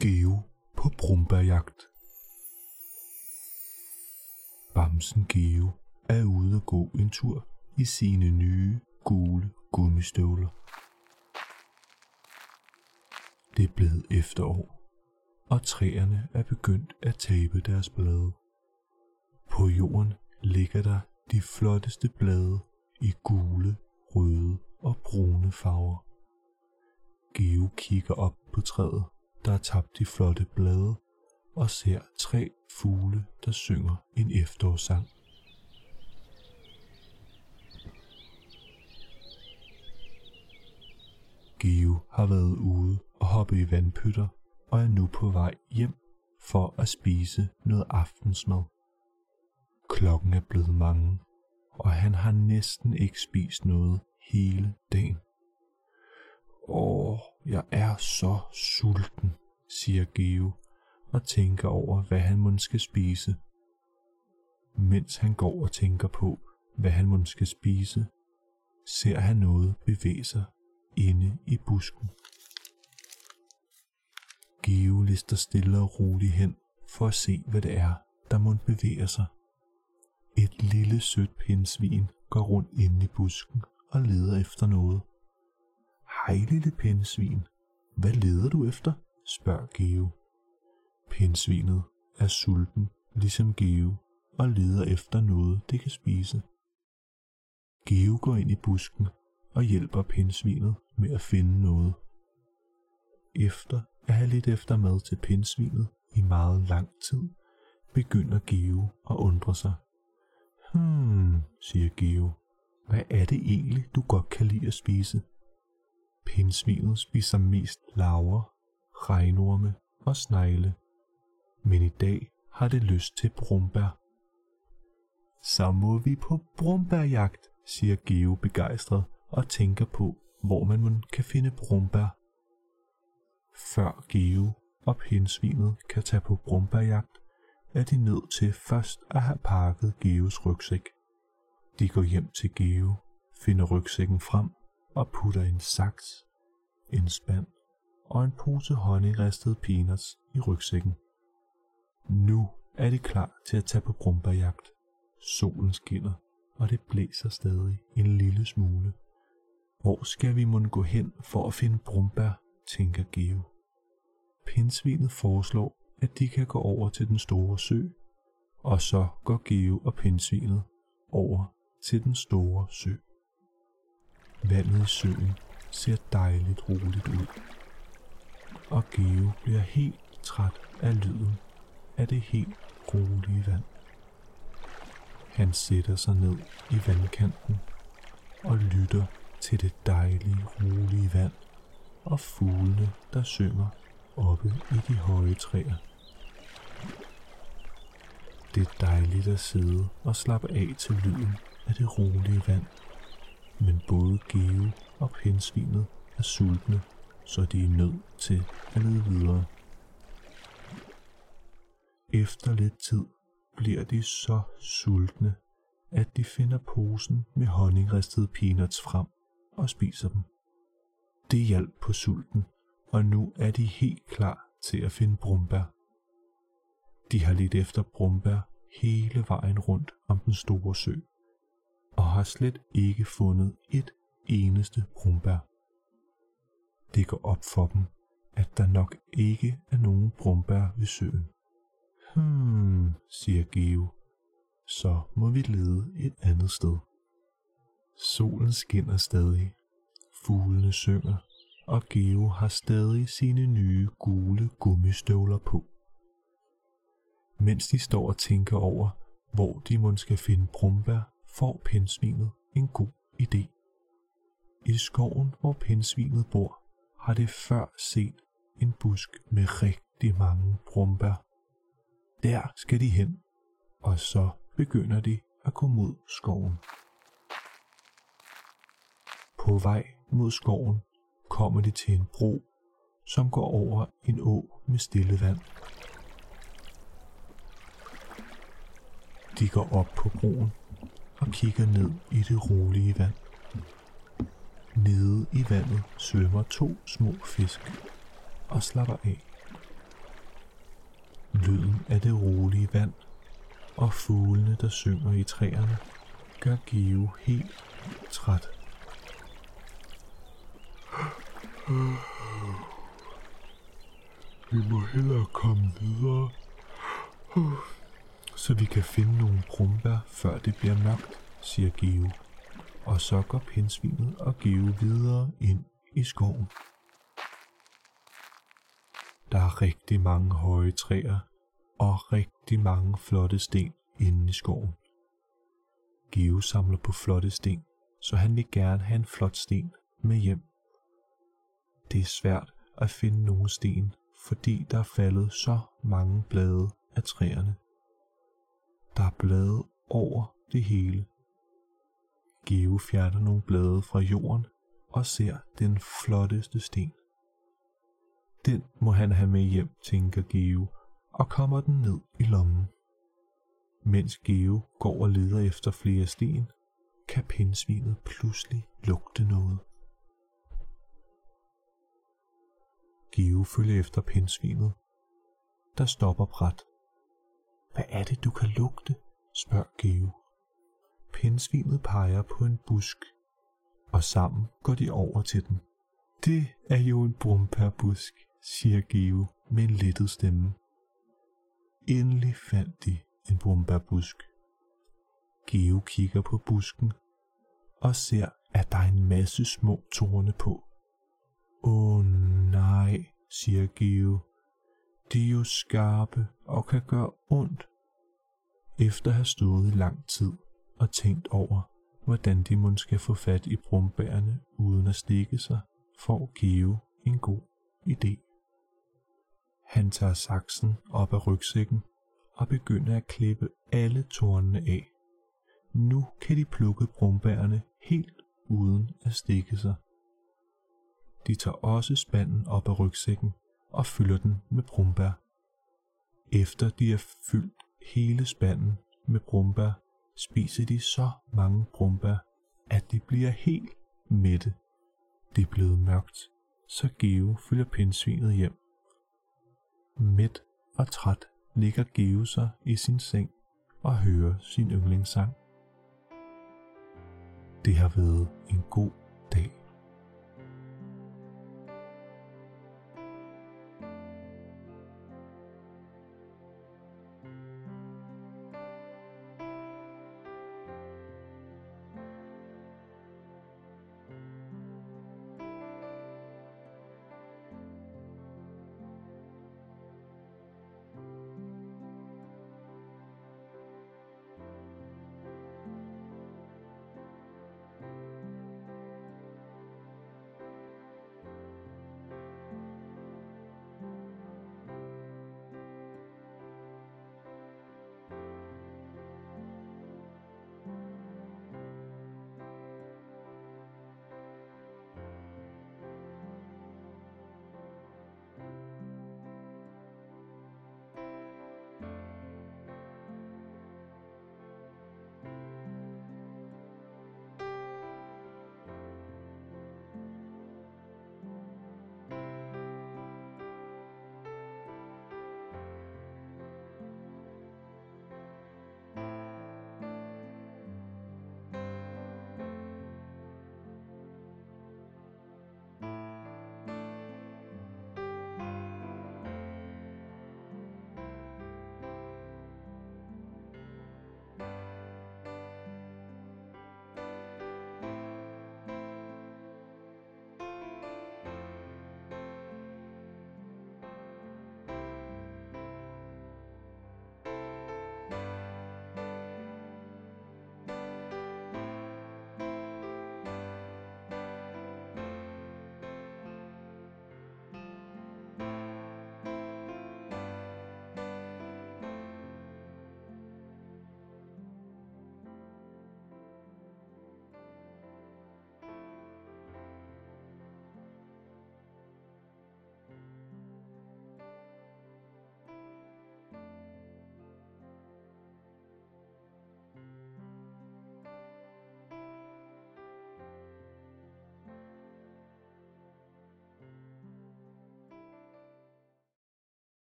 Geo på brumbærjagt. Bamsen Geo er ude at gå en tur i sine nye gule gummistøvler. Det er blevet efterår, og træerne er begyndt at tabe deres blade. På jorden ligger der de flotteste blade i gule, røde og brune farver. Geo kigger op på træet, der har tabt de flotte blade, og ser tre fugle, der synger en efterårssang. Geo har været ude og hoppe i vandpytter og er nu på vej hjem for at spise noget aftensmad. Klokken er blevet mange, og han har næsten ikke spist noget hele dagen. Jeg er så sulten, siger Geo og tænker over, hvad han måske skal spise. Mens han går og tænker på, hvad han måske skal spise, ser han noget bevæge sig inde i busken. Geo lister stille og roligt hen for at se, hvad det er, der må bevæge sig. Et lille sødt pindsvin går rundt inde i busken og leder efter noget. Hej lille pindsvin, hvad leder du efter? spørger Geo. Pindsvinet er sulten, ligesom Geo, og leder efter noget, det kan spise. Geo går ind i busken og hjælper pindsvinet med at finde noget. Efter at have lidt efter mad til pindsvinet i meget lang tid, begynder Geo at undre sig. Hmm, siger Geo. Hvad er det egentlig, du godt kan lide at spise? Pindsvinet spiser mest laver, regnorme og snegle. Men i dag har det lyst til brumbær. Så må vi på brumbærjagt, siger Geo begejstret og tænker på, hvor man kan finde brumbær. Før Geo og pindsvinet kan tage på brumbærjagt, er de nødt til først at have pakket Geos rygsæk. De går hjem til Geo, finder rygsækken frem og putter en saks, en spand og en pose honningristede peanuts i rygsækken. Nu er det klar til at tage på brumbærjagt. Solen skinner, og det blæser stadig en lille smule. Hvor skal vi må gå hen for at finde brumbær, tænker Geo. Pindsvinet foreslår, at de kan gå over til den store sø, og så går Geo og pindsvinet over til den store sø. Vandet i søen ser dejligt roligt ud, og Geo bliver helt træt af lyden af det helt rolige vand. Han sætter sig ned i vandkanten og lytter til det dejlige, rolige vand og fuglene, der synger oppe i de høje træer. Det er dejligt at sidde og slappe af til lyden af det rolige vand. Men både Geo og pindsvinet er sultne, så de er nødt til at lede videre. Efter lidt tid bliver de så sultne, at de finder posen med honningristede peanuts frem og spiser dem. Det hjalp på sulten, og nu er de helt klar til at finde brumbær. De har lidt efter brumbær hele vejen rundt om den store sø, og har slet ikke fundet et eneste brumbær. Det går op for dem, at der nok ikke er nogen brumbær ved søen. Hmm, siger Geo. Så må vi lede et andet sted. Solen skinner stadig. Fuglene synger, og Geo har stadig sine nye gule gummistøvler på. Mens de står og tænker over, hvor de måske skal finde brumbær, får pindsvinet en god idé. I skoven, hvor pindsvinet bor, har det før set en busk med rigtig mange brumbær. Der skal de hen, og så begynder de at gå mod skoven. På vej mod skoven kommer de til en bro, som går over en å med stille vand. De går op på broen og kigger ned i det rolige vand. Nede i vandet svømmer to små fisk og slapper af. Lyden af det rolige vand og fuglene, der synger i træerne, gør Geo helt træt. Vi må hellere komme videre, så vi kan finde nogle brumbær, før det bliver mørkt, siger Geo. Og så går pinsvinet og Geo videre ind i skoven. Der er rigtig mange høje træer og rigtig mange flotte sten inde i skoven. Geo samler på flotte sten, så han vil gerne have en flot sten med hjem. Det er svært at finde nogle sten, fordi der er faldet så mange blade af træerne. Der er blade over det hele. Geo fjerner nogle blade fra jorden og ser den flotteste sten. Den må han have med hjem, tænker Geo, og kommer den ned i lommen. Mens Geo går og leder efter flere sten, kan pindsvinet pludselig lugte noget. Geo følger efter pindsvinet, der stopper bræt. Hvad er det, du kan lugte? spørger Geo. Pindsvinet peger på en busk, og sammen går de over til den. Det er jo en brumpærbusk, siger Geo med en lettet stemme. Endelig fandt de en brumbærbusk. Geo kigger på busken og ser, at der er en masse små torne på. Åh nej, siger Geo. De er jo skarpe og kan gøre ondt. Efter at have stået i lang tid og tænkt over, hvordan de måske skal få fat i brumbærene uden at stikke sig, får Geo en god idé. Han tager saksen op af rygsækken og begynder at klippe alle tornene af. Nu kan de plukke brumbærene helt uden at stikke sig. De tager også spanden op af rygsækken og fylder den med brumbær. Efter de har fyldt hele spanden med brumbær, spiser de så mange brumbær, at de bliver helt mætte. Det er blevet mørkt, så Geo følger pindsvinet hjem. Mæt og træt ligger Geo sig i sin seng og hører sin yndlingssang. Det har været en god dag.